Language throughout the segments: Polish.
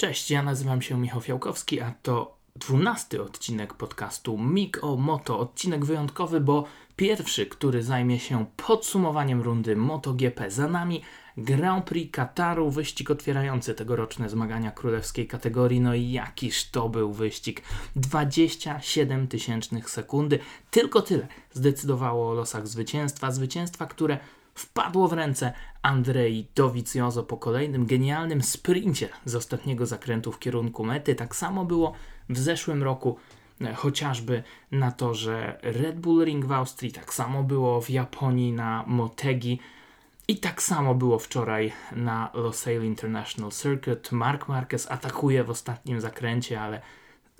Cześć, ja nazywam się Michał Fiałkowski, a to dwunasty odcinek podcastu Mik o Moto. Odcinek wyjątkowy, bo pierwszy, który zajmie się podsumowaniem rundy MotoGP. Za nami Grand Prix Kataru, wyścig otwierający tegoroczne zmagania królewskiej kategorii. No i jakiż to był wyścig. 27 tysięcznych sekundy. Tylko tyle zdecydowało o losach zwycięstwa. Zwycięstwa, które wpadło w ręce Andrei Dovizioso po kolejnym genialnym sprincie z ostatniego zakrętu w kierunku mety. Tak samo było w zeszłym roku, e, chociażby na torze Red Bull Ring w Austrii, tak samo było w Japonii na Motegi i tak samo było wczoraj na Losail International Circuit. Mark Marquez atakuje w ostatnim zakręcie, ale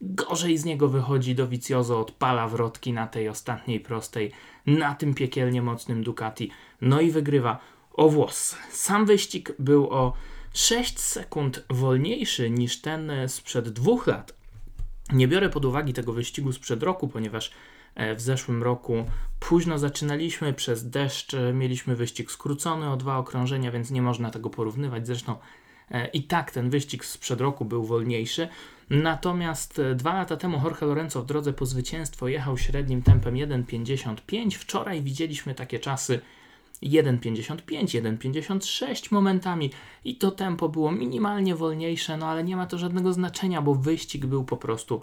gorzej z niego wychodzi Dovizioso, odpala wrotki na tej ostatniej prostej, na tym piekielnie mocnym Ducati, no i wygrywa o włos. Sam wyścig był o 6 sekund wolniejszy niż ten sprzed dwóch lat. Nie biorę pod uwagę tego wyścigu sprzed roku, ponieważ e, w zeszłym roku późno zaczynaliśmy, przez deszcz e, mieliśmy wyścig skrócony o dwa okrążenia, więc nie można tego porównywać. Zresztą e, i tak ten wyścig sprzed roku był wolniejszy. Natomiast dwa lata temu Jorge Lorenzo w drodze po zwycięstwo jechał średnim tempem 1,55. Wczoraj widzieliśmy takie czasy 1,55, 1,56 momentami i to tempo było minimalnie wolniejsze, no ale nie ma to żadnego znaczenia, bo wyścig był po prostu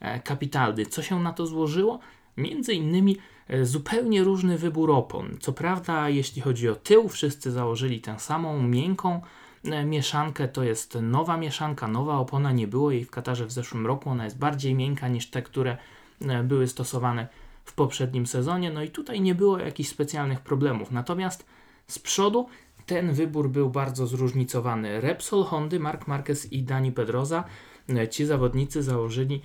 e, kapitalny. Co się na to złożyło? Między innymi e, zupełnie różny wybór opon. Co prawda, jeśli chodzi o tył, wszyscy założyli tę samą miękką e, mieszankę. To jest nowa mieszanka, nowa opona. Nie było jej w Katarze w zeszłym roku. Ona jest bardziej miękka niż te, które były stosowane w poprzednim sezonie. No i tutaj nie było jakichś specjalnych problemów. Natomiast z przodu ten wybór był bardzo zróżnicowany. Repsol Hondy, Mark Marquez i Dani Pedroza, e, ci zawodnicy założyli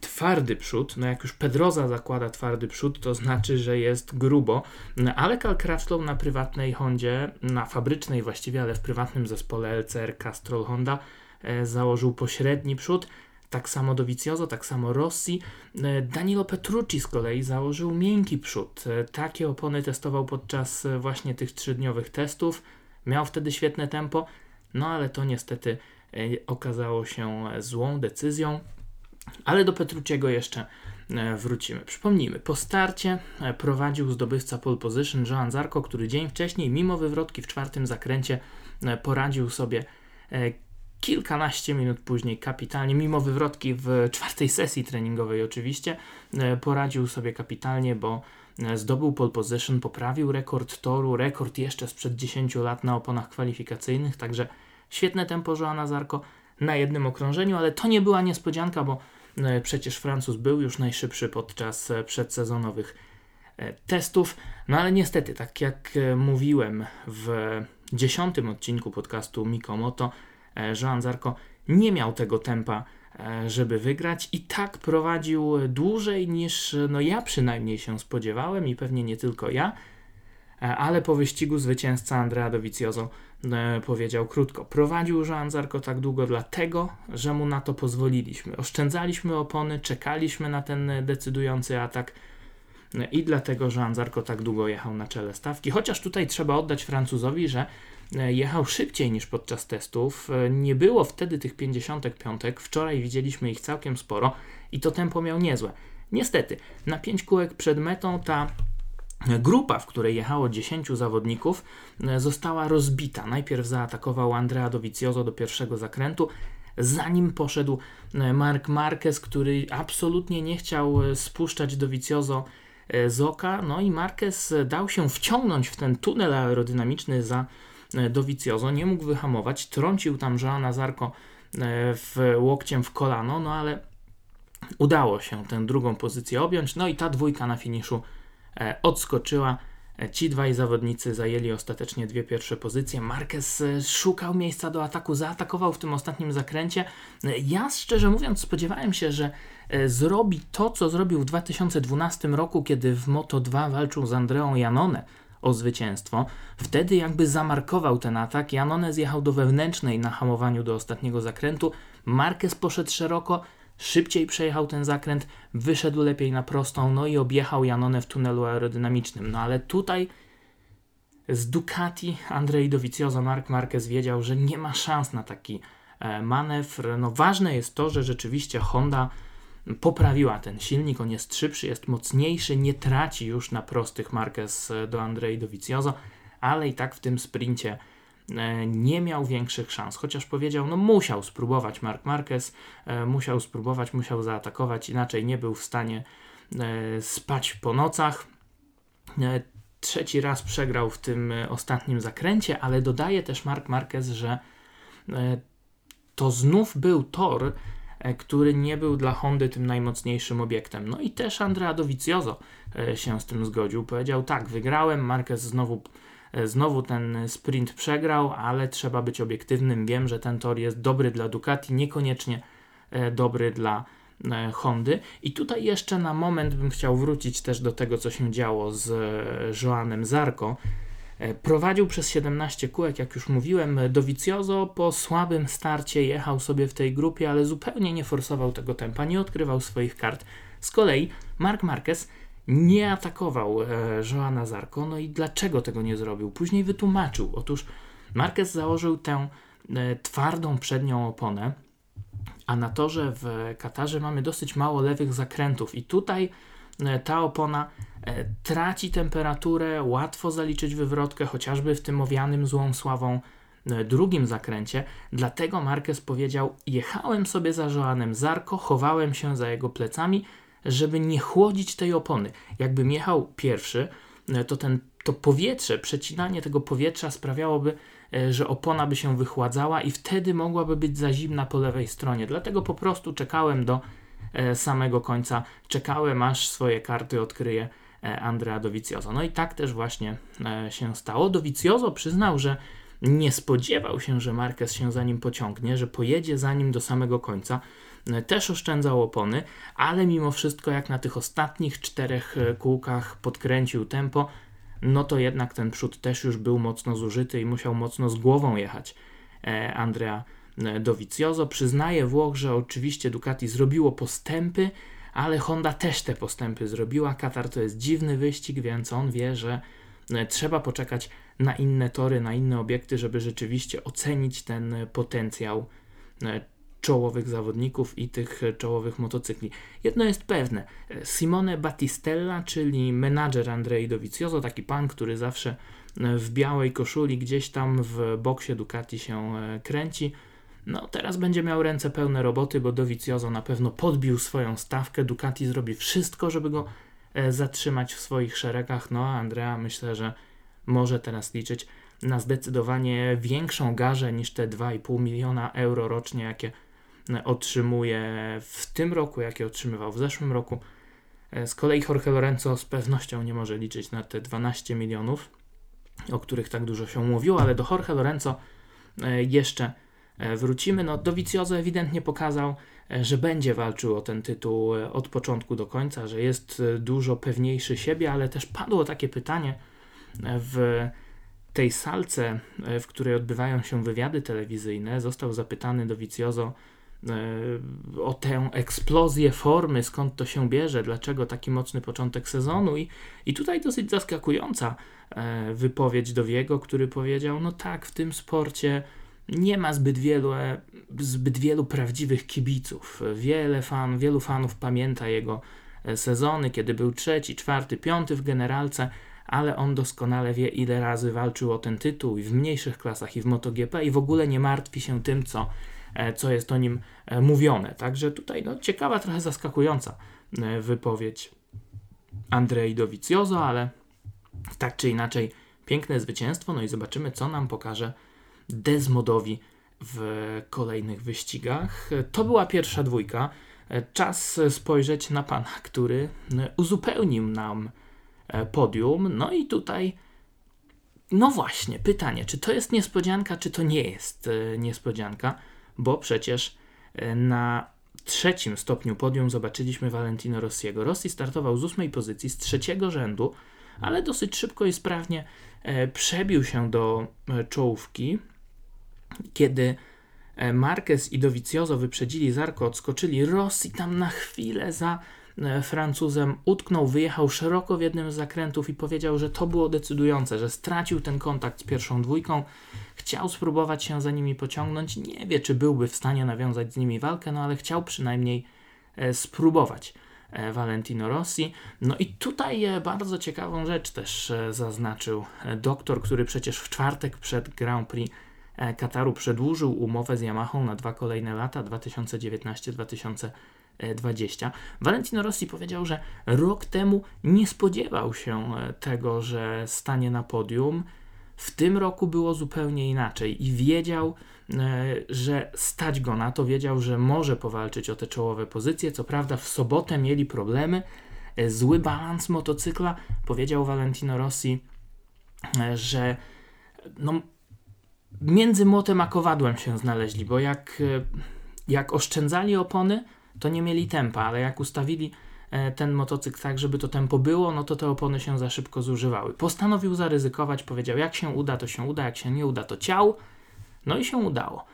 twardy przód. No jak już Pedroza zakłada twardy przód, to znaczy, że jest grubo. No, ale Cal Crutchlow na prywatnej Hondzie, na fabrycznej właściwie, ale w prywatnym zespole LCR Castrol Honda e, założył pośredni przód. Tak samo Dovizioso, tak samo Rossi. E, Danilo Petrucci z kolei założył miękki przód. E, takie opony testował podczas właśnie tych trzydniowych testów. Miał wtedy świetne tempo, no ale to niestety okazało się złą decyzją. Ale do Petrucciego jeszcze wrócimy. Przypomnijmy, po starcie prowadził zdobywca pole position Joan Zarco, który dzień wcześniej, mimo wywrotki w czwartym zakręcie, poradził sobie kilkanaście minut później kapitalnie, mimo wywrotki w czwartej sesji treningowej oczywiście, e, poradził sobie kapitalnie, bo e, zdobył pole position, poprawił rekord toru, rekord jeszcze sprzed 10 lat na oponach kwalifikacyjnych, także świetne tempo Joana Zarko na jednym okrążeniu, ale to nie była niespodzianka, bo e, przecież Francuz był już najszybszy podczas przedsezonowych testów, no ale niestety, tak jak mówiłem w dziesiątym odcinku podcastu Mikomoto, E, Joan Zarco nie miał tego tempa, e, żeby wygrać i tak prowadził dłużej niż no ja przynajmniej się spodziewałem i pewnie nie tylko ja, e, ale po wyścigu zwycięzca Andrea Dovizioso powiedział krótko. Prowadził Joan Zarco tak długo dlatego, że mu na to pozwoliliśmy. Oszczędzaliśmy opony, czekaliśmy na ten decydujący atak i dlatego Joan Zarco tak długo jechał na czele stawki. Chociaż tutaj trzeba oddać Francuzowi, że E, jechał szybciej niż podczas testów. E, nie było wtedy tych 55. Wczoraj widzieliśmy ich całkiem sporo i to tempo miał niezłe. Niestety, na 5 kółek przed metą ta Grupa, w której jechało 10 zawodników, e, została rozbita. Najpierw zaatakował Andrea Dovizioso do pierwszego zakrętu, zanim poszedł Mark Marquez, który absolutnie nie chciał spuszczać Dovizioso z oka. No i Marquez dał się wciągnąć w ten tunel aerodynamiczny za E, Dovizioso, nie mógł wyhamować, trącił tam Joana Zarko e, w łokciem w kolano, no ale udało się tę drugą pozycję objąć, no i ta dwójka na finiszu e, odskoczyła. Ci dwaj zawodnicy zajęli ostatecznie dwie pierwsze pozycje. Marquez szukał miejsca do ataku, zaatakował w tym ostatnim zakręcie. Ja szczerze mówiąc spodziewałem się, że zrobi to, co zrobił w 2012 roku, kiedy w Moto2 walczył z Andreą Janone o zwycięstwo. Wtedy jakby zamarkował ten atak. Janone zjechał do wewnętrznej na hamowaniu do ostatniego zakrętu. Marquez poszedł szeroko, szybciej przejechał ten zakręt, wyszedł lepiej na prostą, no i objechał Janone w tunelu aerodynamicznym. No ale tutaj z Ducati Andrzej Dovizioso Mark Marquez wiedział, że nie ma szans na taki manewr. No ważne jest to, że rzeczywiście Honda poprawiła ten silnik, on jest szybszy, jest mocniejszy, nie traci już na prostych Marquez do Andrei Dovizioso, ale i tak w tym sprincie e, nie miał większych szans, chociaż powiedział, no musiał spróbować Mark Marquez, e, musiał spróbować, musiał zaatakować, inaczej nie był w stanie e, spać po nocach. Trzeci raz przegrał w tym ostatnim zakręcie, ale dodaje też Mark Marquez, że to znów był tor, E, który nie był dla Hondy tym najmocniejszym obiektem. No i też Andrea Dovizioso e, się z tym zgodził. Powiedział tak, wygrałem, Marquez znowu, e, znowu ten sprint przegrał, ale trzeba być obiektywnym. Wiem, że ten tor jest dobry dla Ducati, niekoniecznie dobry dla Hondy. I tutaj jeszcze na moment bym chciał wrócić też do tego, co się działo z Joanem Zarko, E, prowadził przez 17 kółek, jak już mówiłem, Dovizioso po słabym starcie jechał sobie w tej grupie, ale zupełnie nie forsował tego tempa, nie odkrywał swoich kart. Z kolei Mark Marquez nie atakował e, Joana Zarko, no i dlaczego tego nie zrobił? Później wytłumaczył. Otóż Marquez założył tę e, twardą przednią oponę, a na torze w Katarze mamy dosyć mało lewych zakrętów i tutaj E, ta opona e, traci temperaturę, łatwo zaliczyć wywrotkę, chociażby w tym owianym złą sławą e, drugim zakręcie. Dlatego Marquez powiedział: Jechałem sobie za Joanem Zarko, chowałem się za jego plecami, żeby nie chłodzić tej opony. Jakbym jechał pierwszy, to ten, to powietrze, przecinanie tego powietrza sprawiałoby, że opona by się wychładzała i wtedy mogłaby być za zimna po lewej stronie. Dlatego po prostu czekałem do E, samego końca. Czekałem, aż swoje karty odkryje e, Andrea Dovizioso. No i tak też właśnie e, się stało. Dovizioso przyznał, że nie spodziewał się, że Marquez się za nim pociągnie, że pojedzie za nim do samego końca. Też oszczędzał opony, ale mimo wszystko, jak na tych ostatnich czterech kółkach podkręcił tempo, no to jednak ten przód też już był mocno zużyty i musiał mocno z głową jechać Andrea E, Dovizioso. Przyznaje Włoch, że oczywiście Ducati zrobiło postępy, ale Honda też te postępy zrobiła. Katar to jest dziwny wyścig, więc on wie, że e, trzeba poczekać na inne tory, na inne obiekty, żeby rzeczywiście ocenić ten potencjał e, czołowych zawodników i tych czołowych motocykli. Jedno jest pewne, Simone Battistella, czyli menadżer Andrei Dovizioso, taki pan, który zawsze w białej koszuli gdzieś tam w boksie Ducati się kręci, no teraz będzie miał ręce pełne roboty, bo Dovizioso na pewno podbił swoją stawkę. Ducati zrobi wszystko, żeby go e, zatrzymać w swoich szeregach. No a Andrea myślę, że może teraz liczyć na zdecydowanie większą garzę niż te 2,5 miliona euro rocznie, jakie e, otrzymuje w tym roku, jakie otrzymywał w zeszłym roku. E, z kolei Jorge Lorenzo z pewnością nie może liczyć na te 12 milionów, o których tak dużo się mówiło, ale do Jorge Lorenzo jeszcze E, wrócimy. No, Dovizioso ewidentnie pokazał, e, że będzie walczył o ten tytuł e, od początku do końca, że jest dużo pewniejszy siebie, ale też padło takie pytanie w tej salce, w której odbywają się wywiady telewizyjne, został zapytany Dovizioso o tę eksplozję formy, skąd to się bierze, dlaczego taki mocny początek sezonu i, i tutaj dosyć zaskakująca wypowiedź Dowiego, który powiedział, no tak, w tym sporcie nie ma zbyt wielu, e, zbyt wielu prawdziwych kibiców. Wiele fan, wielu fanów pamięta jego e, sezony, kiedy był trzeci, czwarty, piąty w generalce, ale on doskonale wie, ile razy walczył o ten tytuł i w mniejszych klasach, i w MotoGP, i w ogóle nie martwi się tym, co, e, co jest o nim mówione. Także tutaj no, ciekawa, trochę zaskakująca wypowiedź Andrei Dovizioso, ale tak czy inaczej piękne zwycięstwo, no i zobaczymy, co nam pokaże Desmodowi w kolejnych wyścigach. To była pierwsza dwójka. Czas spojrzeć na pana, który uzupełnił nam podium. No i tutaj, no właśnie, pytanie, czy to jest niespodzianka, czy to nie jest e, niespodzianka, bo przecież e, na trzecim stopniu podium zobaczyliśmy Valentino Rossiego. Rossi startował z ósmej pozycji, z trzeciego rzędu, ale dosyć szybko i sprawnie e, przebił się do czołówki kiedy e, Marquez i Dovizioso wyprzedzili Zarko, odskoczyli Rossi tam na chwilę za Francuzem, utknął, wyjechał szeroko w jednym z zakrętów i powiedział, że to było decydujące, że stracił ten kontakt z pierwszą dwójką, chciał spróbować się za nimi pociągnąć, nie wie, czy byłby w stanie nawiązać z nimi walkę, no ale chciał przynajmniej spróbować. Valentino Rossi. No i tutaj bardzo ciekawą rzecz też zaznaczył doktor, który przecież w czwartek przed Grand Prix Kataru przedłużył umowę z Yamahą na dwa kolejne lata 2019-2020. Valentino Rossi powiedział, że rok temu nie spodziewał się tego, że stanie na podium. W tym roku było zupełnie inaczej i wiedział, że stać go na to, wiedział, że może powalczyć o te czołowe pozycje. Co prawda, w sobotę mieli problemy, zły balans motocykla. Powiedział Valentino Rossi, że no, między młotem a kowadłem się znaleźli, bo jak, jak oszczędzali opony, to nie mieli tempa, ale jak ustawili ten motocykl tak, żeby to tempo było, no to te opony się za szybko zużywały. Postanowił zaryzykować, powiedział, jak się uda, to się uda, jak się nie uda, to ciał. No i się udało.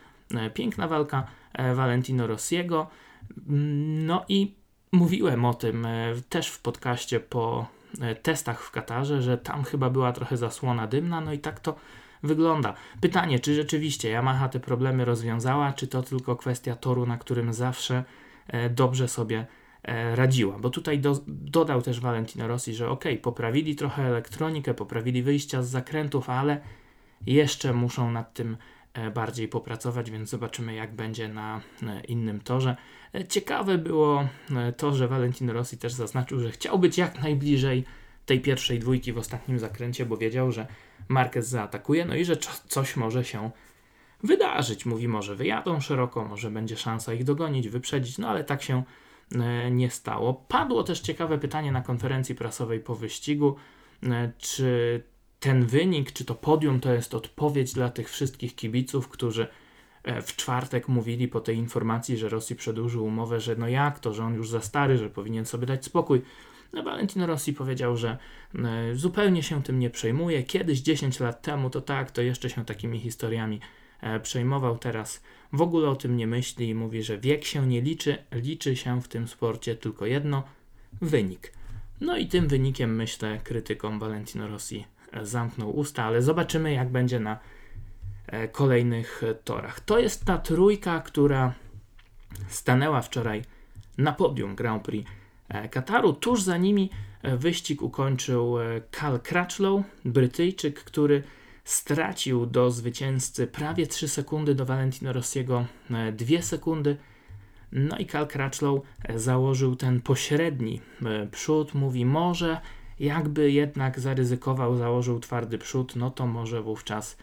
Piękna walka Valentino Rossiego. No i mówiłem o tym też w podcaście po testach w Katarze, że tam chyba była trochę zasłona dymna, no i tak to wygląda. Pytanie, czy rzeczywiście Yamaha te problemy rozwiązała, czy to tylko kwestia toru, na którym zawsze dobrze sobie radziła. Bo tutaj do, dodał też Valentino Rossi, że ok, poprawili trochę elektronikę, poprawili wyjścia z zakrętów, ale jeszcze muszą nad tym bardziej popracować, więc zobaczymy, jak będzie na innym torze. Ciekawe było to, że Valentino Rossi też zaznaczył, że chciał być jak najbliżej tej pierwszej dwójki w ostatnim zakręcie, bo wiedział, że Marquez zaatakuje, no i że coś może się wydarzyć. Mówi, może wyjadą szeroko, może będzie szansa ich dogonić, wyprzedzić, no ale tak się nie stało. Padło też ciekawe pytanie na konferencji prasowej po wyścigu, czy ten wynik, czy to podium to jest odpowiedź dla tych wszystkich kibiców, którzy w czwartek mówili po tej informacji, że Rosji przedłużył umowę, że no jak to, że on już za stary, że powinien sobie dać spokój. No Valentino Rossi powiedział, że zupełnie się tym nie przejmuje. Kiedyś 10 lat temu to tak, to jeszcze się takimi historiami przejmował, teraz w ogóle o tym nie myśli i mówi, że wiek się nie liczy, liczy się w tym sporcie tylko jedno wynik. No i tym wynikiem myślę krytykom Valentino Rossi zamknął usta, ale zobaczymy jak będzie na kolejnych torach. To jest ta trójka, która stanęła wczoraj na podium Grand Prix Kataru. Tuż za nimi wyścig ukończył Cal Crutchlow, Brytyjczyk, który stracił do zwycięzcy prawie 3 sekundy, do Valentino Rossiego 2 sekundy. No i Cal Crutchlow założył ten pośredni przód. Mówi, może jakby jednak zaryzykował, założył twardy przód, no to może wówczas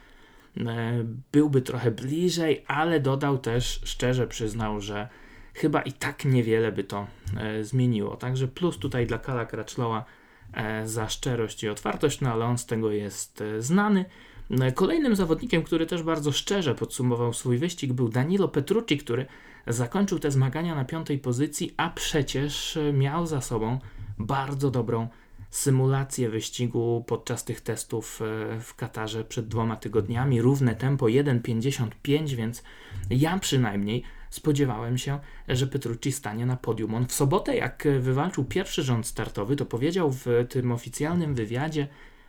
byłby trochę bliżej, ale dodał też, szczerze przyznał, że chyba i tak niewiele by to e, zmieniło. Także plus tutaj dla Kala Crutchlowa e, za szczerość i otwartość, no ale on z tego jest e, znany. No kolejnym zawodnikiem, który też bardzo szczerze podsumował swój wyścig, był Danilo Petrucci, który zakończył te zmagania na piątej pozycji, a przecież miał za sobą bardzo dobrą symulację wyścigu podczas tych testów w Katarze przed dwoma tygodniami. Równe tempo 1,55, więc ja przynajmniej spodziewałem się, że Petrucci stanie na podium. On w sobotę, jak wywalczył pierwszy rząd startowy, to powiedział w tym oficjalnym wywiadzie,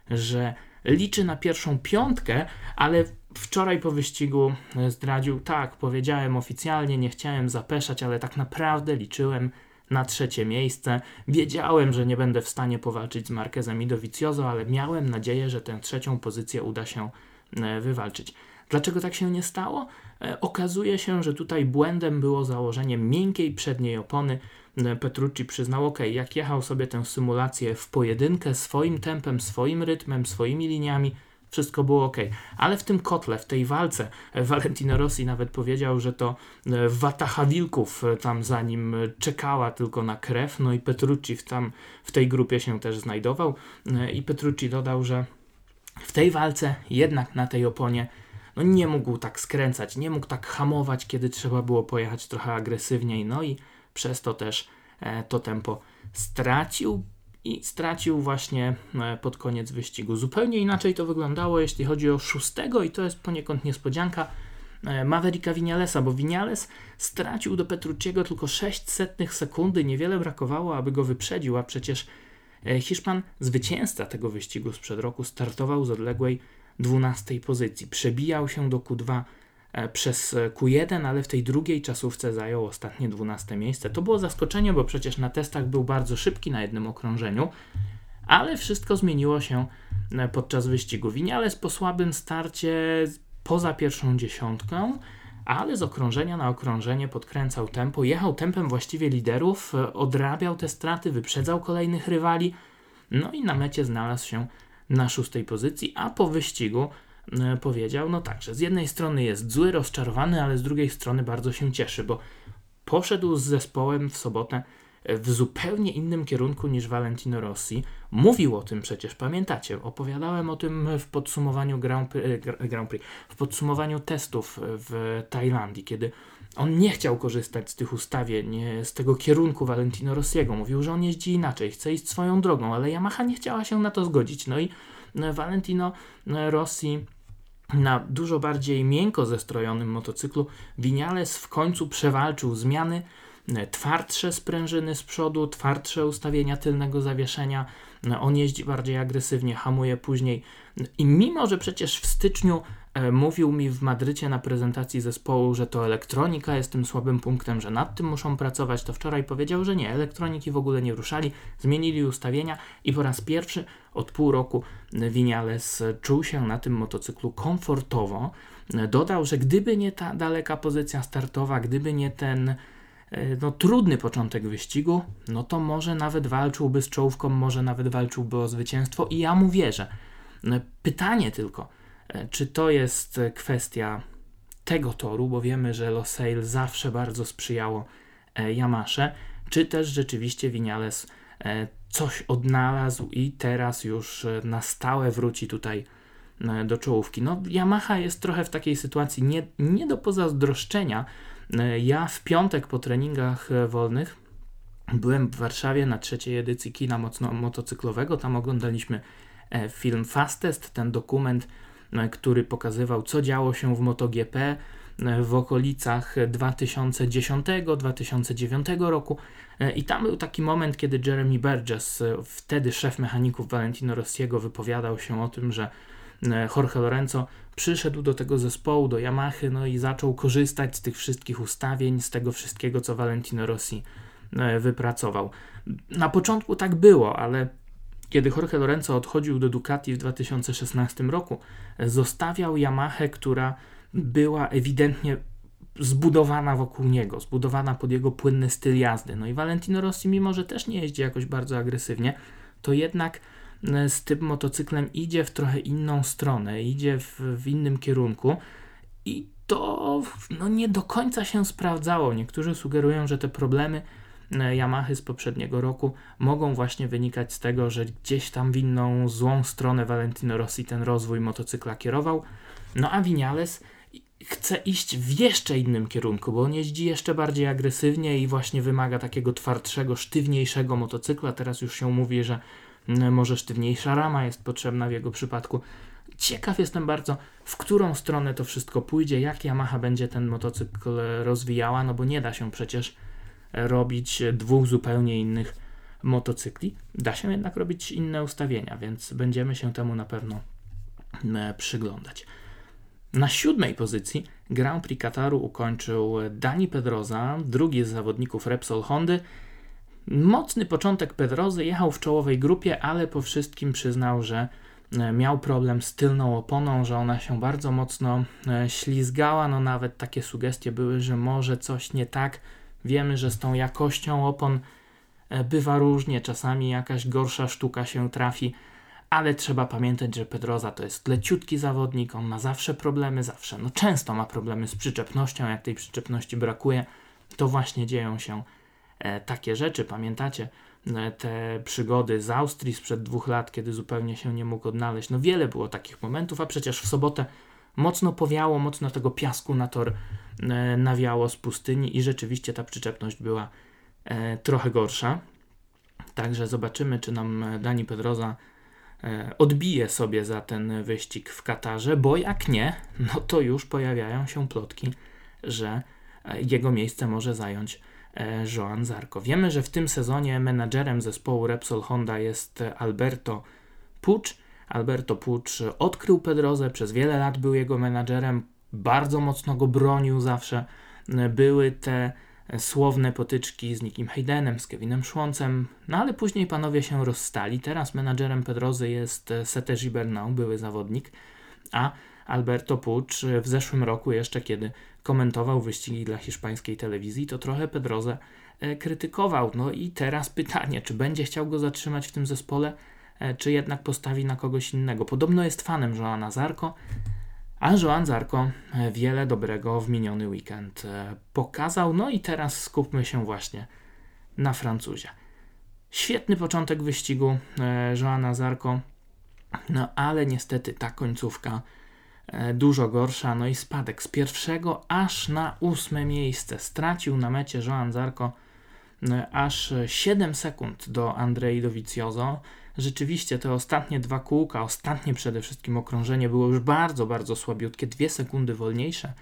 że liczy na pierwszą piątkę, ale wczoraj po wyścigu zdradził, tak, powiedziałem oficjalnie, nie chciałem zapeszać, ale tak naprawdę liczyłem na trzecie miejsce. Wiedziałem, że nie będę w stanie powalczyć z Marquezem i Dovizioso, ale miałem nadzieję, że tę trzecią pozycję uda się e, wywalczyć. Dlaczego tak się nie stało? E, okazuje się, że tutaj błędem było założenie miękkiej przedniej opony. E, Petrucci przyznał, ok, jak jechał sobie tę symulację w pojedynkę swoim tempem, swoim rytmem, swoimi liniami, wszystko było ok. Ale w tym kotle, w tej walce, e, Valentino Rossi nawet powiedział, że to watacha wilków tam za nim czekała tylko na krew, no i Petrucci w, tam, w tej grupie się też znajdował. I Petrucci dodał, że w tej walce jednak na tej oponie no nie mógł tak skręcać, nie mógł tak hamować, kiedy trzeba było pojechać trochę agresywniej, no i przez to też e, to tempo stracił i stracił właśnie e, pod koniec wyścigu. Zupełnie inaczej to wyglądało, jeśli chodzi o szóstego, i to jest poniekąd niespodzianka. Mavericka Vinalesa, bo Vinales stracił do Petrucciego tylko 600 sekundy, niewiele brakowało, aby go wyprzedził, a przecież Hiszpan, zwycięzca tego wyścigu sprzed roku, startował z odległej 12 pozycji. Przebijał się do Q2 E, przez Q1, ale w tej drugiej czasówce zajął ostatnie 12 miejsce. To było zaskoczenie, bo przecież na testach był bardzo szybki na jednym okrążeniu, ale wszystko zmieniło się e, podczas wyścigu. Winiales po słabym starcie poza pierwszą dziesiątką, ale z okrążenia na okrążenie podkręcał tempo, jechał tempem właściwie liderów, e, odrabiał te straty, wyprzedzał kolejnych rywali, no i na mecie znalazł się na szóstej pozycji, a po wyścigu E, powiedział, no tak, że z jednej strony jest zły, rozczarowany, ale z drugiej strony bardzo się cieszy, bo poszedł z zespołem w sobotę w zupełnie innym kierunku niż Valentino Rossi. Mówił o tym przecież, pamiętacie, opowiadałem o tym w podsumowaniu Grand Prix, e, Grand Prix w podsumowaniu testów w Tajlandii, kiedy on nie chciał korzystać z tych ustawień, z tego kierunku Valentino Rossiego. Mówił, że on jeździ inaczej, chce iść swoją drogą, ale Yamaha nie chciała się na to zgodzić. No i Valentino Rossi na dużo bardziej miękko zestrojonym motocyklu Vinales w końcu przewalczył zmiany, e, twardsze sprężyny z przodu, twardsze ustawienia tylnego zawieszenia. E, on jeździ bardziej agresywnie, hamuje później. I mimo, że przecież w styczniu E, mówił mi w Madrycie na prezentacji zespołu, że to elektronika jest tym słabym punktem, że nad tym muszą pracować, to wczoraj powiedział, że nie, elektroniki w ogóle nie ruszali, zmienili ustawienia i po raz pierwszy od pół roku Vinales czuł się na tym motocyklu komfortowo. Dodał, że gdyby nie ta daleka pozycja startowa, gdyby nie ten e, no, trudny początek wyścigu, no to może nawet walczyłby z czołówką, może nawet walczyłby o zwycięstwo i ja mu wierzę. Pytanie tylko, E, czy to jest kwestia tego toru, bo wiemy, że Losail zawsze bardzo sprzyjało e, Yamasze, czy też rzeczywiście Vinales e, coś odnalazł i teraz już na stałe wróci tutaj do czołówki. No, Yamaha jest trochę w takiej sytuacji nie, nie do pozazdroszczenia. Ja w piątek po treningach wolnych byłem w Warszawie na trzeciej edycji kina mocno motocyklowego. Tam oglądaliśmy film Fastest, ten dokument E, który pokazywał, co działo się w MotoGP e, w okolicach 2010-2009 roku. E, I tam był taki moment, kiedy Jeremy Burgess, wtedy szef mechaników Valentino Rossiego, wypowiadał się o tym, że Jorge Lorenzo przyszedł do tego zespołu, do Yamahy, no i zaczął korzystać z tych wszystkich ustawień, z tego wszystkiego, co Valentino Rossi wypracował. Na początku tak było, ale kiedy Jorge Lorenzo odchodził do Ducati w 2016 roku, zostawiał Yamahę, która była ewidentnie zbudowana wokół niego, zbudowana pod jego płynny styl jazdy. No i Valentino Rossi, mimo że też nie jeździ jakoś bardzo agresywnie, to jednak e, z tym motocyklem idzie w trochę inną stronę, idzie w, w innym kierunku i to no, nie do końca się sprawdzało. Niektórzy sugerują, że te problemy Yamahy z poprzedniego roku mogą właśnie wynikać z tego, że gdzieś tam w inną złą stronę Valentino Rossi ten rozwój motocykla kierował. No a Vinales chce iść w jeszcze innym kierunku, bo on jeździ jeszcze bardziej agresywnie i właśnie wymaga takiego twardszego, sztywniejszego motocykla. Teraz już się mówi, że może sztywniejsza rama jest potrzebna w jego przypadku. Ciekaw jestem bardzo, w którą stronę to wszystko pójdzie, jak Yamaha będzie ten motocykl rozwijała, no bo nie da się przecież robić dwóch zupełnie innych motocykli. Da się jednak robić inne ustawienia, więc będziemy się temu na pewno e, przyglądać. Na siódmej pozycji Grand Prix Kataru ukończył Dani Pedroza, drugi z zawodników Repsol Hondy. Mocny początek Pedrozy, jechał w czołowej grupie, ale po wszystkim przyznał, że e, miał problem z tylną oponą, że ona się bardzo mocno e, ślizgała. No nawet takie sugestie były, że może coś nie tak Wiemy, że z tą jakością opon e, bywa różnie, czasami jakaś gorsza sztuka się trafi, ale trzeba pamiętać, że Pedroza to jest leciutki zawodnik, on ma zawsze problemy, zawsze, no często ma problemy z przyczepnością, jak tej przyczepności brakuje, to właśnie dzieją się e, takie rzeczy. Pamiętacie e, te przygody z Austrii sprzed dwóch lat, kiedy zupełnie się nie mógł odnaleźć? No wiele było takich momentów, a przecież w sobotę mocno powiało, mocno tego piasku na tor E, nawiało z pustyni i rzeczywiście ta przyczepność była e, trochę gorsza. Także zobaczymy, czy nam Dani Pedroza odbije sobie za ten wyścig w Katarze, bo jak nie, no to już pojawiają się plotki, że jego miejsce może zająć Joan Zarco. Wiemy, że w tym sezonie menadżerem zespołu Repsol Honda jest Alberto Pucz. Alberto Pucz odkrył Pedrozę, przez wiele lat był jego menadżerem, bardzo mocno go bronił zawsze. Były te słowne potyczki z Nikim Haydenem, z Kevinem Szłoncem, no ale później panowie się rozstali. Teraz menadżerem Pedrozy jest Sete Gibernau, były zawodnik, a Alberto Pucz w zeszłym roku, jeszcze kiedy komentował wyścigi dla hiszpańskiej telewizji, to trochę Pedrozę e, krytykował. No i teraz pytanie, czy będzie chciał go zatrzymać w tym zespole, czy jednak postawi na kogoś innego. Podobno jest fanem Joana Zarko, a Joan Zarko e, wiele dobrego w miniony weekend pokazał. No i teraz skupmy się właśnie na Francuzie. Świetny początek wyścigu Joana Zarko, no ale niestety ta końcówka E, dużo gorsza. No i spadek z pierwszego aż na ósme miejsce. Stracił na mecie Joan Zarco e, aż 7 sekund do Andrei Dovizioso. Rzeczywiście te ostatnie dwa kółka, ostatnie przede wszystkim okrążenie było już bardzo, bardzo słabiutkie, dwie sekundy wolniejsze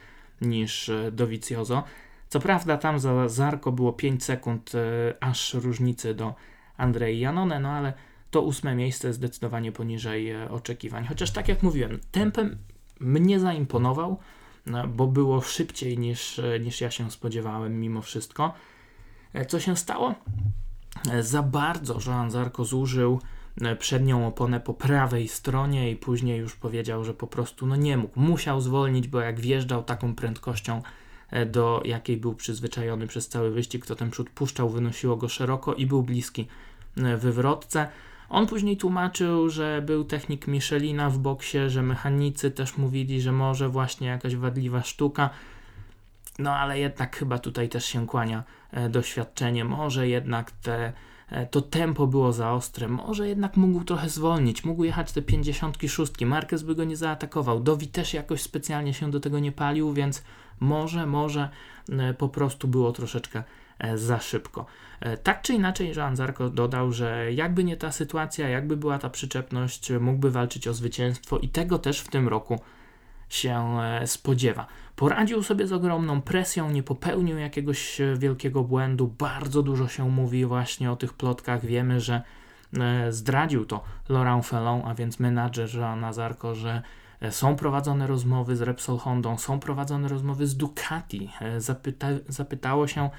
niż e, Dovizioso. Co prawda tam za Zarko było 5 sekund aż różnicy do Andrei Janone, no ale to ósme miejsce zdecydowanie poniżej oczekiwań. Chociaż tak jak mówiłem, tempem mnie zaimponował, no, bo było szybciej niż, niż ja się spodziewałem mimo wszystko. E, co się stało? E, za bardzo Joan Zarco zużył e, przednią oponę po prawej stronie i później już powiedział, że po prostu no nie mógł. Musiał zwolnić, bo jak wjeżdżał taką prędkością, do jakiej był przyzwyczajony przez cały wyścig, to ten przód puszczał, wynosiło go szeroko i był bliski wywrotce. On później tłumaczył, że był technik Michelina w boksie, że mechanicy też mówili, że może właśnie jakaś wadliwa sztuka. No ale jednak chyba tutaj też się kłania e, doświadczenie. Może jednak te, e, to tempo było za ostre. Może jednak mógł trochę zwolnić. Mógł jechać te 56. Marquez by go nie zaatakował. Dowi też jakoś specjalnie się do tego nie palił, więc może, może e, po prostu było troszeczkę E, za szybko. E, tak czy inaczej, Joan Zarko dodał, że jakby nie ta sytuacja, jakby była ta przyczepność, mógłby walczyć o zwycięstwo i tego też w tym roku się e, spodziewa. Poradził sobie z ogromną presją, nie popełnił jakiegoś wielkiego błędu. Bardzo dużo się mówi właśnie o tych plotkach. Wiemy, że zdradził to Laurent Felon, a więc menadżer Joana Zarko, że są prowadzone rozmowy z Repsol Hondą, są prowadzone rozmowy z Ducati. Zapyta, zapytało się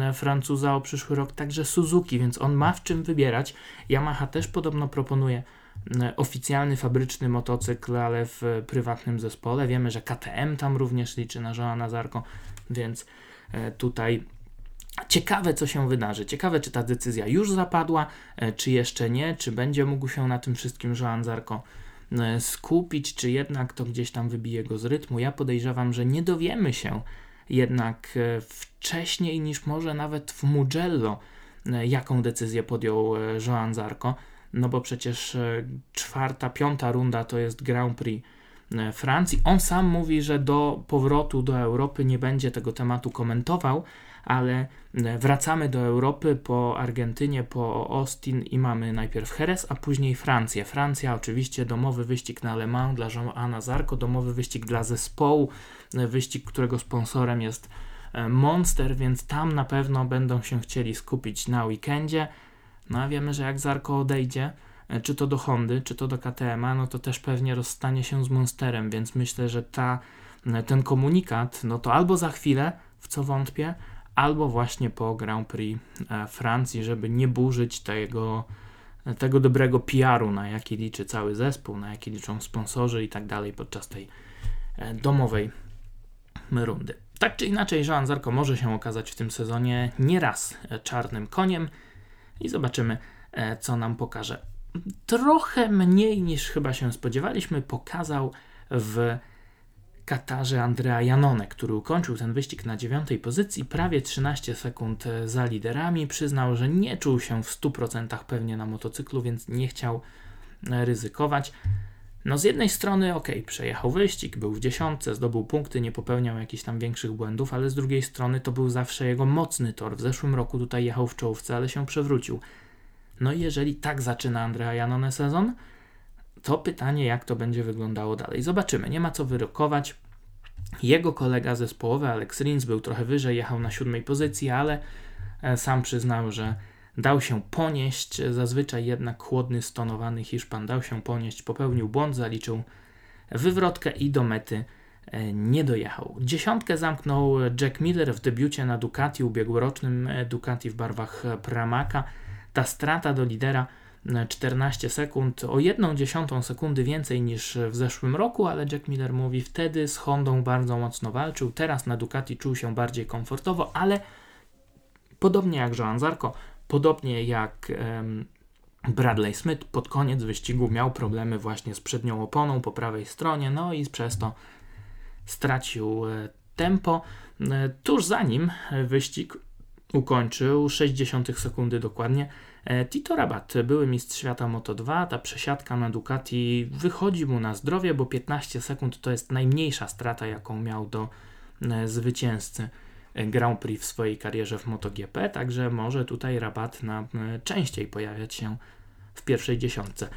E, Francuza o przyszły rok, także Suzuki, więc on ma w czym wybierać. Yamaha też podobno proponuje e, oficjalny fabryczny motocykl, ale w prywatnym zespole. Wiemy, że KTM tam również liczy na Joana Zarko, więc e, tutaj Ciekawe, co się wydarzy. Ciekawe, czy ta decyzja już zapadła, czy jeszcze nie, czy będzie mógł się na tym wszystkim Joan Zarko skupić, czy jednak to gdzieś tam wybije go z rytmu. Ja podejrzewam, że nie dowiemy się jednak e, wcześniej niż może nawet w Mugello, e, jaką decyzję podjął e, Joan Zarco, no bo przecież czwarta, piąta runda to jest Grand Prix Francji. On sam mówi, że do powrotu do Europy nie będzie tego tematu komentował, ale wracamy do Europy po Argentynie, po Austin i mamy najpierw Jerez, a później Francję. Francja oczywiście domowy wyścig na Le Mans dla Jeana Zarco, domowy wyścig dla zespołu, wyścig, którego sponsorem jest e, Monster, więc tam na pewno będą się chcieli skupić na weekendzie. No a wiemy, że jak Zarko odejdzie, e, czy to do Hondy, czy to do KTM, no to też pewnie rozstanie się z Monsterem, więc myślę, że ta, e, ten komunikat, no to albo za chwilę, w co wątpię, albo właśnie po Grand Prix Francji, żeby nie burzyć tego, tego dobrego PR-u, na jaki liczy cały zespół, na jaki liczą sponsorzy i tak dalej podczas tej domowej rundy. Tak czy inaczej, Joan Zarko może się okazać w tym sezonie nieraz e, czarnym koniem i zobaczymy, e, co nam pokaże. Trochę mniej niż chyba się spodziewaliśmy, pokazał w Katarze Andrea Janone, który ukończył ten wyścig na dziewiątej pozycji, prawie 13 sekund e, za liderami. Przyznał, że nie czuł się w 100% pewnie na motocyklu, więc nie chciał ryzykować. No z jednej strony ok, przejechał wyścig, był w dziesiątce, zdobył punkty, nie popełniał jakichś tam większych błędów, ale z drugiej strony to był zawsze jego mocny tor. W zeszłym roku tutaj jechał w czołówce, ale się przewrócił. No i jeżeli tak zaczyna Andrea Janone sezon, to pytanie, jak to będzie wyglądało dalej. Zobaczymy, nie ma co wyrokować. Jego kolega zespołowy Alex Rins był trochę wyżej, jechał na siódmej pozycji, ale e, sam przyznał, że dał się ponieść. Zazwyczaj jednak chłodny, stonowany Hiszpan dał się ponieść, popełnił błąd, zaliczył wywrotkę i do mety e, nie dojechał. Dziesiątkę zamknął Jack Miller w debiucie na Ducati, ubiegłorocznym e, Ducati w barwach Pramaka. Ta strata do lidera 14 sekund, o jedną dziesiątą sekundy więcej niż w zeszłym roku, ale Jack Miller mówi, wtedy z Hondą bardzo mocno walczył, teraz na Ducati czuł się bardziej komfortowo, ale podobnie jak Joan Zarco, podobnie jak Bradley Smith pod koniec wyścigu miał problemy właśnie z przednią oponą po prawej stronie, no i przez to stracił e, tempo. E, tuż zanim wyścig ukończył 60 sekundy dokładnie, E, Tito Rabat, były mistrz świata Moto2, ta przesiadka na Ducati wychodzi mu na zdrowie, bo 15 sekund to jest najmniejsza strata, jaką miał do e, zwycięzcy Grand Prix w swojej karierze w MotoGP, także może tutaj Rabat na e, częściej pojawiać się w pierwszej dziesiątce.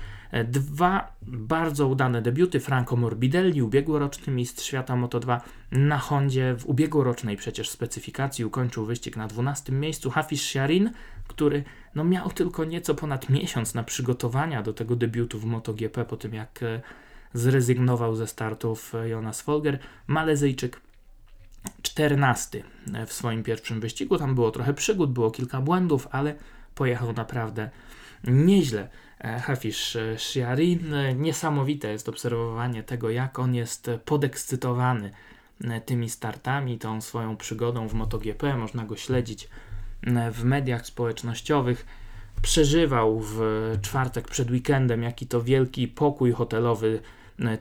Dwa bardzo udane debiuty Franco Morbidelli, ubiegłoroczny mistrz świata Moto2 na Hondzie w ubiegłorocznej przecież specyfikacji ukończył wyścig na 12 miejscu. Hafiz Sharin, który no, miał tylko nieco ponad miesiąc na przygotowania do tego debiutu w MotoGP po tym jak e, zrezygnował ze startów e, Jonas Folger. Malezyjczyk 14 w swoim pierwszym wyścigu. Tam było trochę przygód, było kilka błędów, ale pojechał naprawdę nieźle. E, Hafiz Shiarin. Niesamowite jest obserwowanie tego, jak on jest podekscytowany tymi startami, tą swoją przygodą w MotoGP. Można go śledzić w mediach społecznościowych. Przeżywał w czwartek przed weekendem, jaki to wielki pokój hotelowy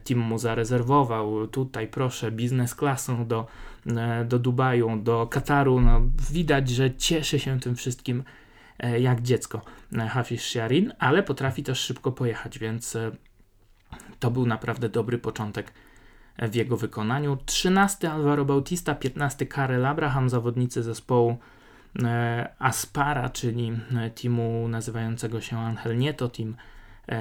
Tim mu zarezerwował. Tutaj proszę, biznes klasą do, do Dubaju, do Kataru. No, widać, że cieszy się tym wszystkim e, jak dziecko Hafiz Sharin, ale potrafi też szybko pojechać, więc e, to był naprawdę dobry początek w jego wykonaniu. 13 Alvaro Bautista, 15 Karel Abraham, zawodnicy zespołu E, Aspara, czyli e, teamu nazywającego się Angel Nieto, team e,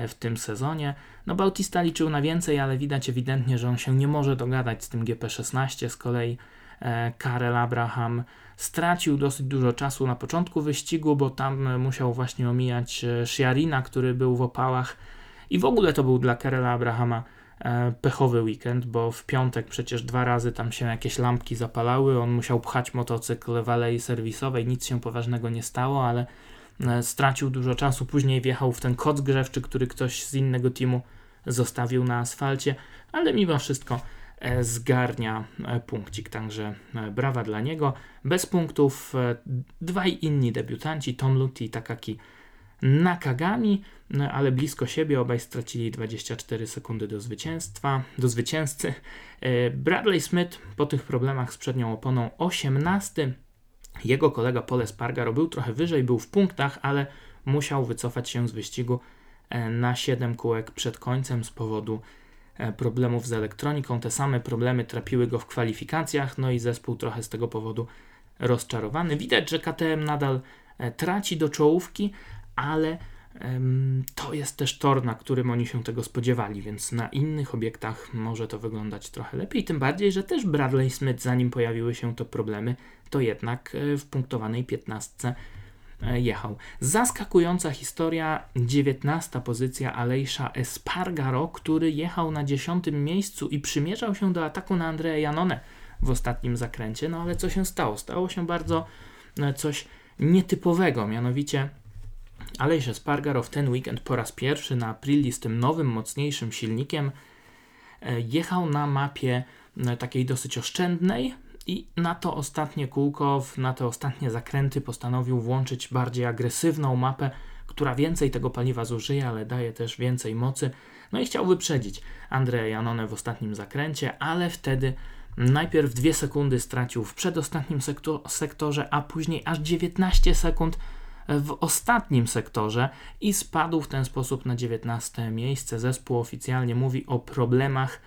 w tym sezonie. No Bautista liczył na więcej, ale widać ewidentnie, że on się nie może dogadać z tym GP16. Z kolei Karel Abraham stracił dosyć dużo czasu na początku wyścigu, bo tam musiał właśnie omijać Shiarina, który był w opałach i w ogóle to był dla Karela Abrahama E, pechowy weekend, bo w piątek przecież dwa razy tam się jakieś lampki zapalały, on musiał pchać motocykl w alei serwisowej, nic się poważnego nie stało, ale e, stracił dużo czasu, później wjechał w ten koc grzewczy, który ktoś z innego teamu zostawił na asfalcie, ale mimo wszystko e, zgarnia punkcik, także brawa dla niego. Bez punktów dwaj inni debiutanci, Tom Lutti i Takaki Nakagami, no, ale blisko siebie obaj stracili 24 sekundy do zwycięstwa, do zwycięzcy. E, Bradley Smith po tych problemach z przednią oponą 18. Jego kolega Pole Spargaro był trochę wyżej, był w punktach, ale musiał wycofać się z wyścigu e, na 7 kółek przed końcem z powodu e, problemów z elektroniką. Te same problemy trapiły go w kwalifikacjach, no i zespół trochę z tego powodu rozczarowany. Widać, że KTM nadal traci do czołówki, ale to jest też tor, na którym oni się tego spodziewali, więc na innych obiektach może to wyglądać trochę lepiej. Tym bardziej, że też Bradley Smith, zanim pojawiły się to problemy, to jednak e, w punktowanej 15 e, jechał. Zaskakująca historia, 19 pozycja Alejsza Espargaro, który jechał na 10 miejscu i przymierzał się do ataku na Andrea Janone w ostatnim zakręcie. No ale co się stało? Stało się bardzo e, coś nietypowego, mianowicie Alejsz Spargarow ten weekend po raz pierwszy na Aprilia z tym nowym, mocniejszym silnikiem e, jechał na mapie e, takiej dosyć oszczędnej i na to ostatnie kółko, na te ostatnie zakręty postanowił włączyć bardziej agresywną mapę, która więcej tego paliwa zużyje, ale daje też więcej mocy. No i chciał wyprzedzić Andrea Janone w ostatnim zakręcie, ale wtedy najpierw dwie sekundy stracił w przedostatnim sektorze, a później aż 19 sekund w ostatnim sektorze i spadł w ten sposób na 19 miejsce. Zespół oficjalnie mówi o problemach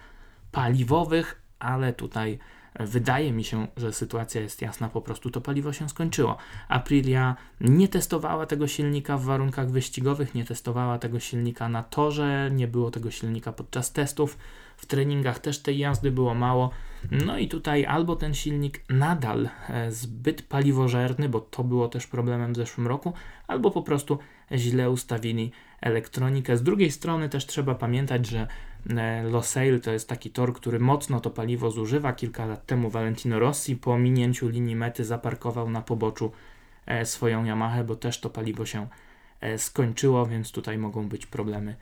paliwowych, ale tutaj Wydaje mi się, że sytuacja jest jasna, po prostu to paliwo się skończyło. Aprilia nie testowała tego silnika w warunkach wyścigowych, nie testowała tego silnika na torze, nie było tego silnika podczas testów. W treningach też tej jazdy było mało. No i tutaj albo ten silnik nadal e, zbyt paliwożerny, bo to było też problemem w zeszłym roku, albo po prostu źle ustawili elektronikę. Z drugiej strony też trzeba pamiętać, że e, Losail to jest taki tor, który mocno to paliwo zużywa. Kilka lat temu Valentino Rossi po minięciu linii mety zaparkował na poboczu e, swoją Yamaha, bo też to paliwo się skończyło, więc tutaj mogą być problemy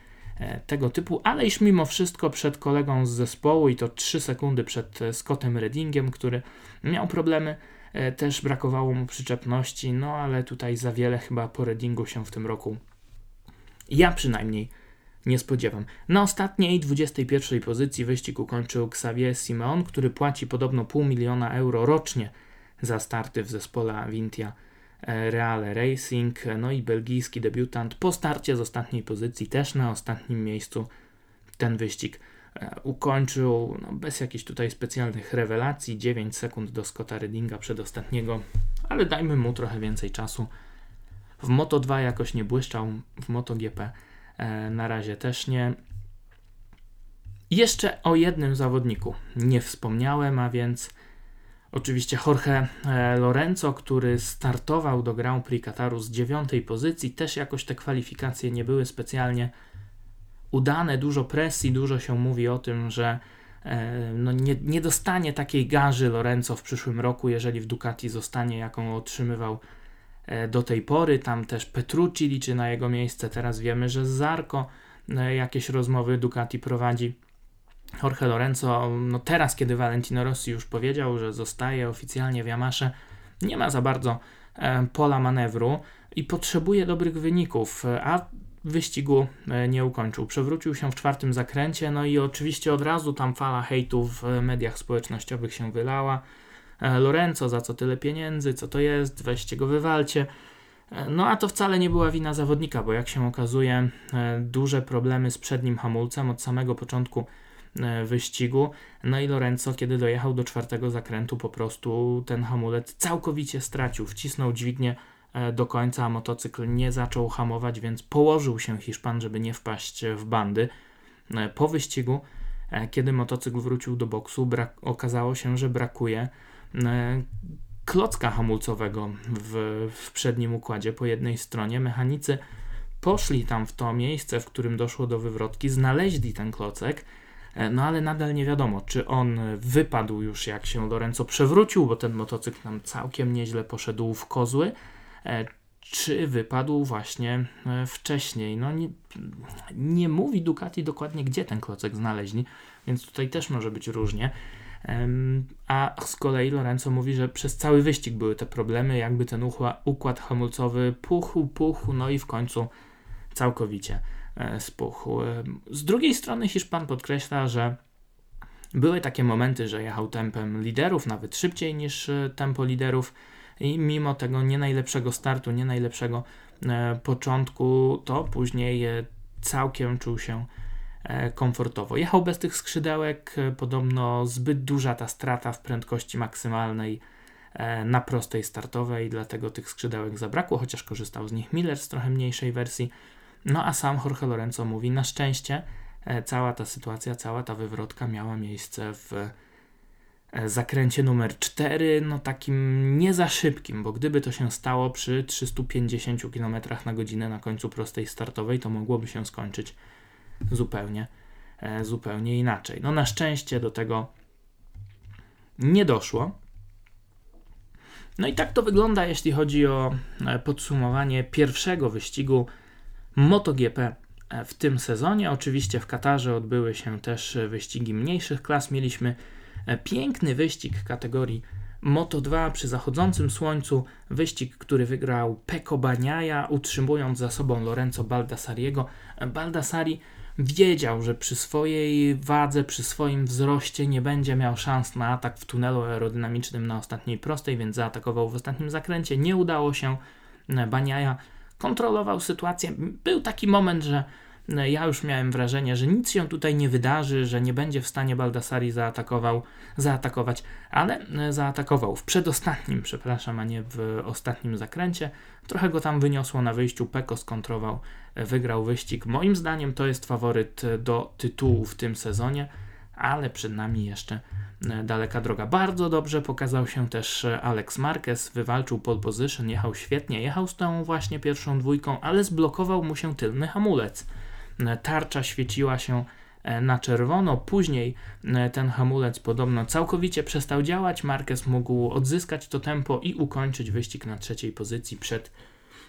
tego typu, ale iż mimo wszystko przed kolegą z zespołu i to 3 sekundy przed e, Scottem Reddingiem, który miał problemy, e, też brakowało mu przyczepności, no ale tutaj za wiele chyba po Reddingu się w tym roku ja przynajmniej nie spodziewam. Na ostatniej 21 pozycji wyścig ukończył Xavier Simeon, który płaci podobno pół miliona euro rocznie za starty w zespole Avintia E, Reale Racing, no i belgijski debiutant po starcie z ostatniej pozycji, też na ostatnim miejscu ten wyścig e, ukończył no, bez jakichś tutaj specjalnych rewelacji, 9 sekund do Scotta Reddinga przedostatniego, ale dajmy mu trochę więcej czasu. W Moto2 jakoś nie błyszczał, w MotoGP e, na razie też nie. Jeszcze o jednym zawodniku nie wspomniałem, a więc Oczywiście Jorge e, Lorenzo, który startował do Grand Prix Kataru z dziewiątej pozycji, też jakoś te kwalifikacje nie były specjalnie udane, dużo presji, dużo się mówi o tym, że e, no nie, nie dostanie takiej garzy Lorenzo w przyszłym roku, jeżeli w Ducati zostanie, jaką otrzymywał e, do tej pory. Tam też Petrucci liczy na jego miejsce. Teraz wiemy, że Zarko jakieś rozmowy Ducati prowadzi. Jorge Lorenzo, no teraz, kiedy Valentino Rossi już powiedział, że zostaje oficjalnie w Yamasze, nie ma za bardzo e, pola manewru i potrzebuje dobrych wyników, a wyścigu e, nie ukończył. Przewrócił się w czwartym zakręcie, no i oczywiście od razu tam fala hejtu w mediach społecznościowych się wylała. E, Lorenzo, za co tyle pieniędzy, co to jest, weźcie go, wywalcie. No a to wcale nie była wina zawodnika, bo jak się okazuje, duże problemy z przednim hamulcem od samego początku E, wyścigu. No i Lorenzo, kiedy dojechał do czwartego zakrętu, po prostu ten hamulec całkowicie stracił. Wcisnął dźwignię e, do końca, a motocykl nie zaczął hamować, więc położył się Hiszpan, żeby nie wpaść w bandy. E, po wyścigu, kiedy motocykl wrócił do boksu, okazało się, że brakuje klocka hamulcowego w, w przednim układzie po jednej stronie. Mechanicy poszli tam w to miejsce, w którym doszło do wywrotki, znaleźli ten klocek E, no ale nadal nie wiadomo, czy on wypadł już jak się Lorenzo przewrócił, bo ten motocykl nam całkiem nieźle poszedł w kozły, e, czy wypadł właśnie e, wcześniej. No nie, nie mówi Ducati dokładnie, gdzie ten klocek znaleźli, więc tutaj też może być różnie. A z kolei Lorenzo mówi, że przez cały wyścig były te problemy, jakby ten układ hamulcowy puchł, puchł, no i w końcu całkowicie E, spuchł. E, z drugiej strony Hiszpan podkreśla, że były takie momenty, że jechał tempem liderów, nawet szybciej niż e, tempo liderów i mimo tego nie najlepszego startu, nie najlepszego początku, to później całkiem czuł się komfortowo. Jechał bez tych skrzydełek, podobno zbyt duża ta strata w prędkości maksymalnej na prostej startowej, dlatego tych skrzydełek zabrakło, chociaż korzystał z nich Miller z trochę mniejszej wersji. No a sam Jorge Lorenzo mówi, na szczęście e, cała ta sytuacja, cała ta wywrotka miała miejsce w e, zakręcie numer 4, no takim nie za szybkim, bo gdyby to się stało przy 350 km na godzinę na końcu prostej startowej, to mogłoby się skończyć zupełnie, e, zupełnie inaczej. No na szczęście do tego nie doszło. No i tak to wygląda, jeśli chodzi o podsumowanie pierwszego wyścigu MotoGP e, w tym sezonie. Oczywiście w Katarze odbyły się też e, wyścigi mniejszych klas. Mieliśmy e, piękny wyścig kategorii Moto2 przy zachodzącym słońcu. Wyścig, który wygrał Peko Baniaja, utrzymując za sobą Lorenzo Baldassariego. Baldassari wiedział, że przy swojej wadze, przy swoim wzroście nie będzie miał szans na atak w tunelu aerodynamicznym na ostatniej prostej, więc zaatakował w ostatnim zakręcie. Nie udało się. Baniaja kontrolował sytuację. Był taki moment, że ja już miałem wrażenie, że nic się tutaj nie wydarzy, że nie będzie w stanie Baldassari zaatakował, zaatakować, ale zaatakował w przedostatnim, przepraszam, a nie w ostatnim zakręcie. Trochę go tam wyniosło na wyjściu, Peko skontrował, wygrał wyścig. Moim zdaniem to jest faworyt do tytułu w tym sezonie, ale przed nami jeszcze daleka droga. Bardzo dobrze pokazał się też Alex Marquez, wywalczył pole position, jechał świetnie, jechał z tą właśnie pierwszą dwójką, ale zblokował mu się tylny hamulec. Tarcza świeciła się e, na czerwono. Później e, ten hamulec podobno całkowicie przestał działać. Marquez mógł odzyskać to tempo i ukończyć wyścig na trzeciej pozycji przed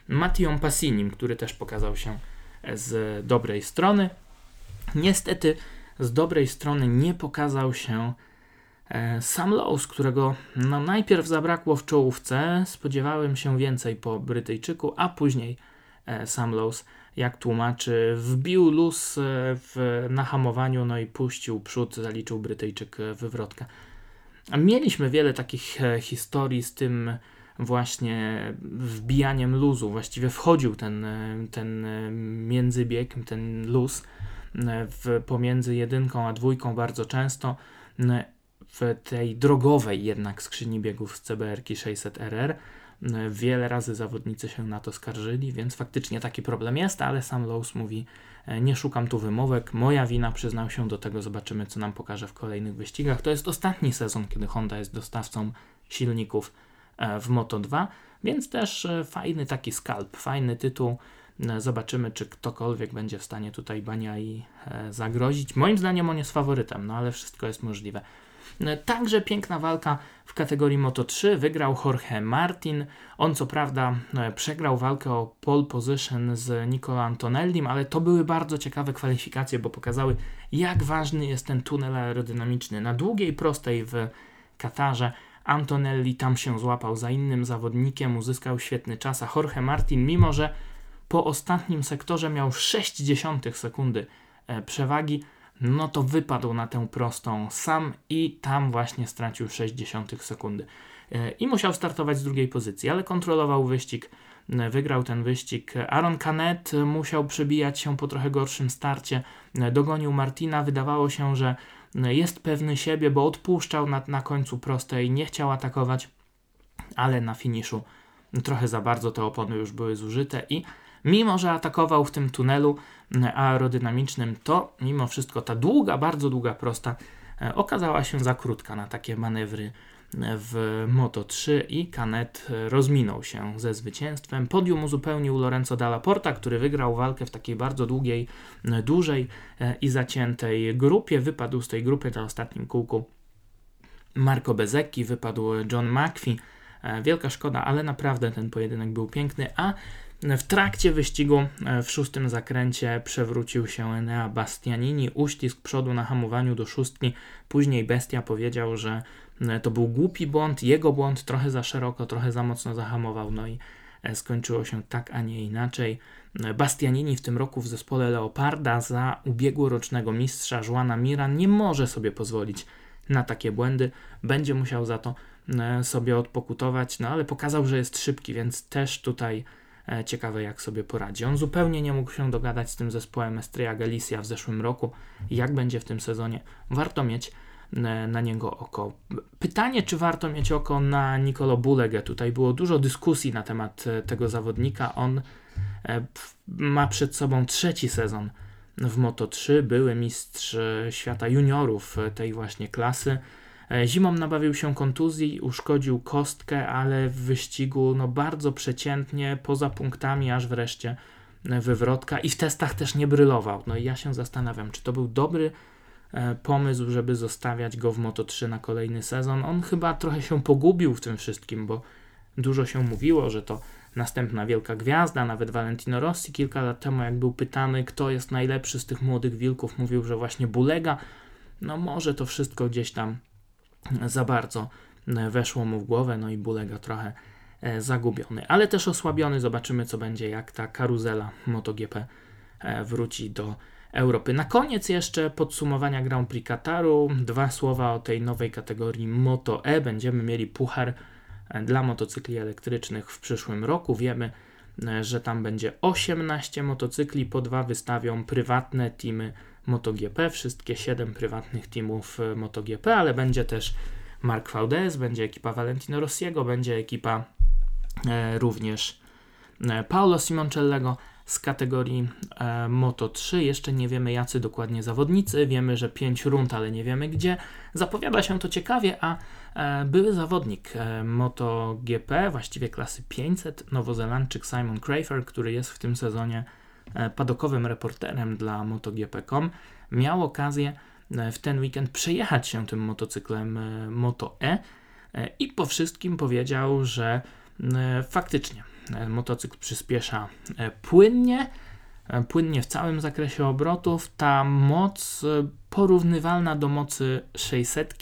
Mattią Passinim, który też pokazał się e, z dobrej strony. Niestety z dobrej strony nie pokazał się sam Lowe's, którego no, najpierw zabrakło w czołówce, spodziewałem się więcej po Brytyjczyku, a później sam Lowe's jak tłumaczy, wbił luz e, w, na hamowaniu, no i puścił przód, zaliczył Brytyjczyk e, wywrotkę. Mieliśmy wiele takich e, historii z tym właśnie wbijaniem luzu. Właściwie wchodził ten, ten międzybieg, ten luz w, pomiędzy jedynką a dwójką bardzo często. W tej drogowej jednak skrzyni biegów z CBR 600RR Wiele razy zawodnicy się na to skarżyli, więc faktycznie taki problem jest, ale sam Lowe's mówi: e, Nie szukam tu wymówek, moja wina, przyznał się do tego, zobaczymy, co nam pokaże w kolejnych wyścigach. To jest ostatni sezon, kiedy Honda jest dostawcą silników e, w Moto 2, więc też e, fajny taki skalp, fajny tytuł. Zobaczymy, czy ktokolwiek będzie w stanie tutaj Baniai zagrozić. Moim zdaniem on jest faworytem, no ale wszystko jest możliwe. Także piękna walka w kategorii Moto 3 wygrał Jorge Martin. On co prawda e, przegrał walkę o pole position z Nicola Antonellim, ale to były bardzo ciekawe kwalifikacje, bo pokazały jak ważny jest ten tunel aerodynamiczny. Na długiej prostej w Katarze Antonelli tam się złapał za innym zawodnikiem, uzyskał świetny czas, a Jorge Martin, mimo że po ostatnim sektorze miał 0,6 sekundy e, przewagi, no to wypadł na tę prostą sam i tam właśnie stracił 60 sekundy. E, I musiał startować z drugiej pozycji, ale kontrolował wyścig, e, wygrał ten wyścig. Aaron Canet musiał przebijać się po trochę gorszym starcie, dogonił Martina, wydawało się, że jest pewny siebie, bo odpuszczał na, na końcu prostej, nie chciał atakować, ale na finiszu trochę za bardzo te opony już były zużyte i mimo że atakował w tym tunelu aerodynamicznym, to mimo wszystko ta długa, bardzo długa prosta e, okazała się za krótka na takie manewry e, w Moto 3 i Canet e, rozminął się ze zwycięstwem. Podium uzupełnił Lorenzo Dalla Porta, który wygrał walkę w takiej bardzo długiej, dużej i zaciętej grupie. Wypadł z tej grupy na ostatnim kółku Marco Bezecchi, wypadł John McPhee. Wielka szkoda, ale naprawdę ten pojedynek był piękny, a w trakcie wyścigu e, w szóstym zakręcie przewrócił się Enea Bastianini, uścisk przodu na hamowaniu do szóstki. Później Bestia powiedział, że e, to był głupi błąd, jego błąd, trochę za szeroko, trochę za mocno zahamował, no i e, skończyło się tak, a nie inaczej. Bastianini w tym roku w zespole Leoparda za ubiegłorocznego mistrza Juana Mira nie może sobie pozwolić na takie błędy. Będzie musiał za to sobie odpokutować, no ale pokazał, że jest szybki, więc też tutaj ciekawe, jak sobie poradzi. On zupełnie nie mógł się dogadać z tym zespołem Estrella Galicia w zeszłym roku. Jak będzie w tym sezonie? Warto mieć e, na niego oko. Pytanie, czy warto mieć oko na Nicolo Bulegę. Tutaj było dużo dyskusji na temat e, tego zawodnika. On ma przed sobą trzeci sezon w Moto3, były mistrz świata juniorów tej właśnie klasy. E, zimą nabawił się kontuzji, uszkodził kostkę, ale w wyścigu no bardzo przeciętnie, poza punktami, aż wreszcie e, wywrotka i w testach też nie brylował. No i ja się zastanawiam, czy to był dobry e, pomysł, żeby zostawiać go w Moto3 na kolejny sezon. On chyba trochę się pogubił w tym wszystkim, bo dużo się mówiło, że to następna wielka gwiazda, nawet Valentino Rossi kilka lat temu, jak był pytany, kto jest najlepszy z tych młodych wilków, mówił, że właśnie Bulega. No może to wszystko gdzieś tam za bardzo e, weszło mu w głowę, no i Bulega trochę e, zagubiony, ale też osłabiony. Zobaczymy, co będzie, jak ta karuzela MotoGP e, wróci do Europy. Na koniec jeszcze podsumowania Grand Prix Kataru. Dwa słowa o tej nowej kategorii Moto E. Będziemy mieli puchar dla motocykli elektrycznych w przyszłym roku. Wiemy, że tam będzie 18 motocykli, po dwa wystawią prywatne teamy MotoGP, wszystkie 7 prywatnych teamów MotoGP, ale będzie też Mark Valdez, będzie ekipa Valentino Rossiego, będzie ekipa e, również e, Paolo Simoncellego z kategorii e, Moto 3. Jeszcze nie wiemy jacy dokładnie zawodnicy, wiemy, że 5 rund, ale nie wiemy gdzie. Zapowiada się to ciekawie, a e, były zawodnik e, MotoGP, właściwie klasy 500, nowozelandczyk Simon Crafer, który jest w tym sezonie e, padokowym reporterem dla MotoGP.com, miał okazję e, w ten weekend przejechać się tym motocyklem e, Moto E i po wszystkim powiedział, że faktycznie E, motocykl przyspiesza e, płynnie, e, płynnie w całym zakresie obrotów. Ta moc porównywalna do mocy 600,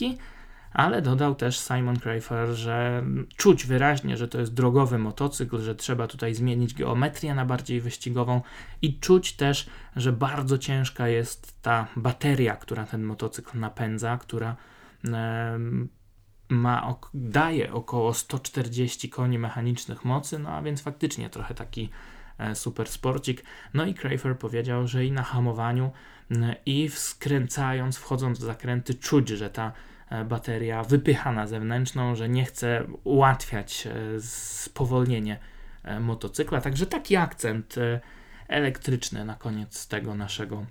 ale dodał też Simon Crafer, że czuć wyraźnie, że to jest drogowy motocykl, że trzeba tutaj zmienić geometrię na bardziej wyścigową i czuć też, że bardzo ciężka jest ta bateria, która ten motocykl napędza, która ma, daje około 140 koni mechanicznych mocy, no a więc faktycznie trochę taki e, super sporcik. No i Crafer powiedział, że i na hamowaniu, i skręcając, wchodząc w zakręty, czuć, że ta bateria wypycha na zewnętrzną, że nie chce ułatwiać e, spowolnienie motocykla. Także taki akcent elektryczny na koniec tego naszego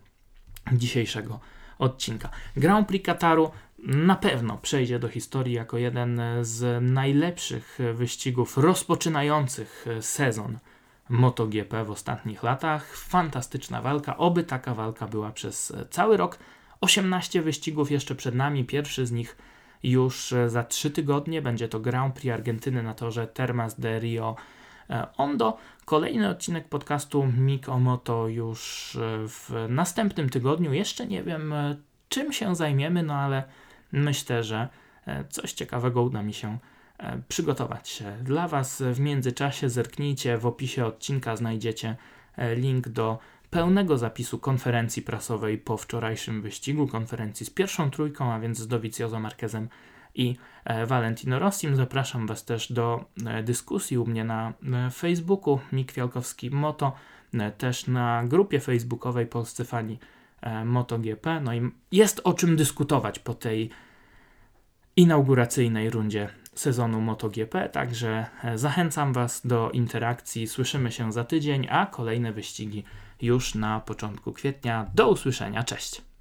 dzisiejszego odcinka. Grand Prix Kataru na pewno przejdzie do historii jako jeden z najlepszych wyścigów rozpoczynających sezon MotoGP w ostatnich latach. Fantastyczna walka, oby taka walka była przez cały rok. 18 wyścigów jeszcze przed nami, pierwszy z nich już za 3 tygodnie. Będzie to Grand Prix Argentyny na torze Termas de Rio Ondo. Kolejny odcinek podcastu Mik o Moto już w następnym tygodniu. Jeszcze nie wiem, czym się zajmiemy, no ale myślę, że e, coś ciekawego uda mi się e, przygotować dla Was. W międzyczasie zerknijcie, w opisie odcinka znajdziecie e, link do pełnego zapisu konferencji prasowej po wczorajszym wyścigu, konferencji z pierwszą trójką, a więc z Dovizioso Marquezem i Valentino Rossim. Zapraszam Was też do dyskusji u mnie na Facebooku Mik Fialkowski Moto, też na grupie facebookowej Polscy Fani E, MotoGP. No i jest o czym dyskutować po tej inauguracyjnej rundzie sezonu MotoGP, także e, zachęcam Was do interakcji. Słyszymy się za tydzień, a kolejne wyścigi już na początku kwietnia. Do usłyszenia, cześć!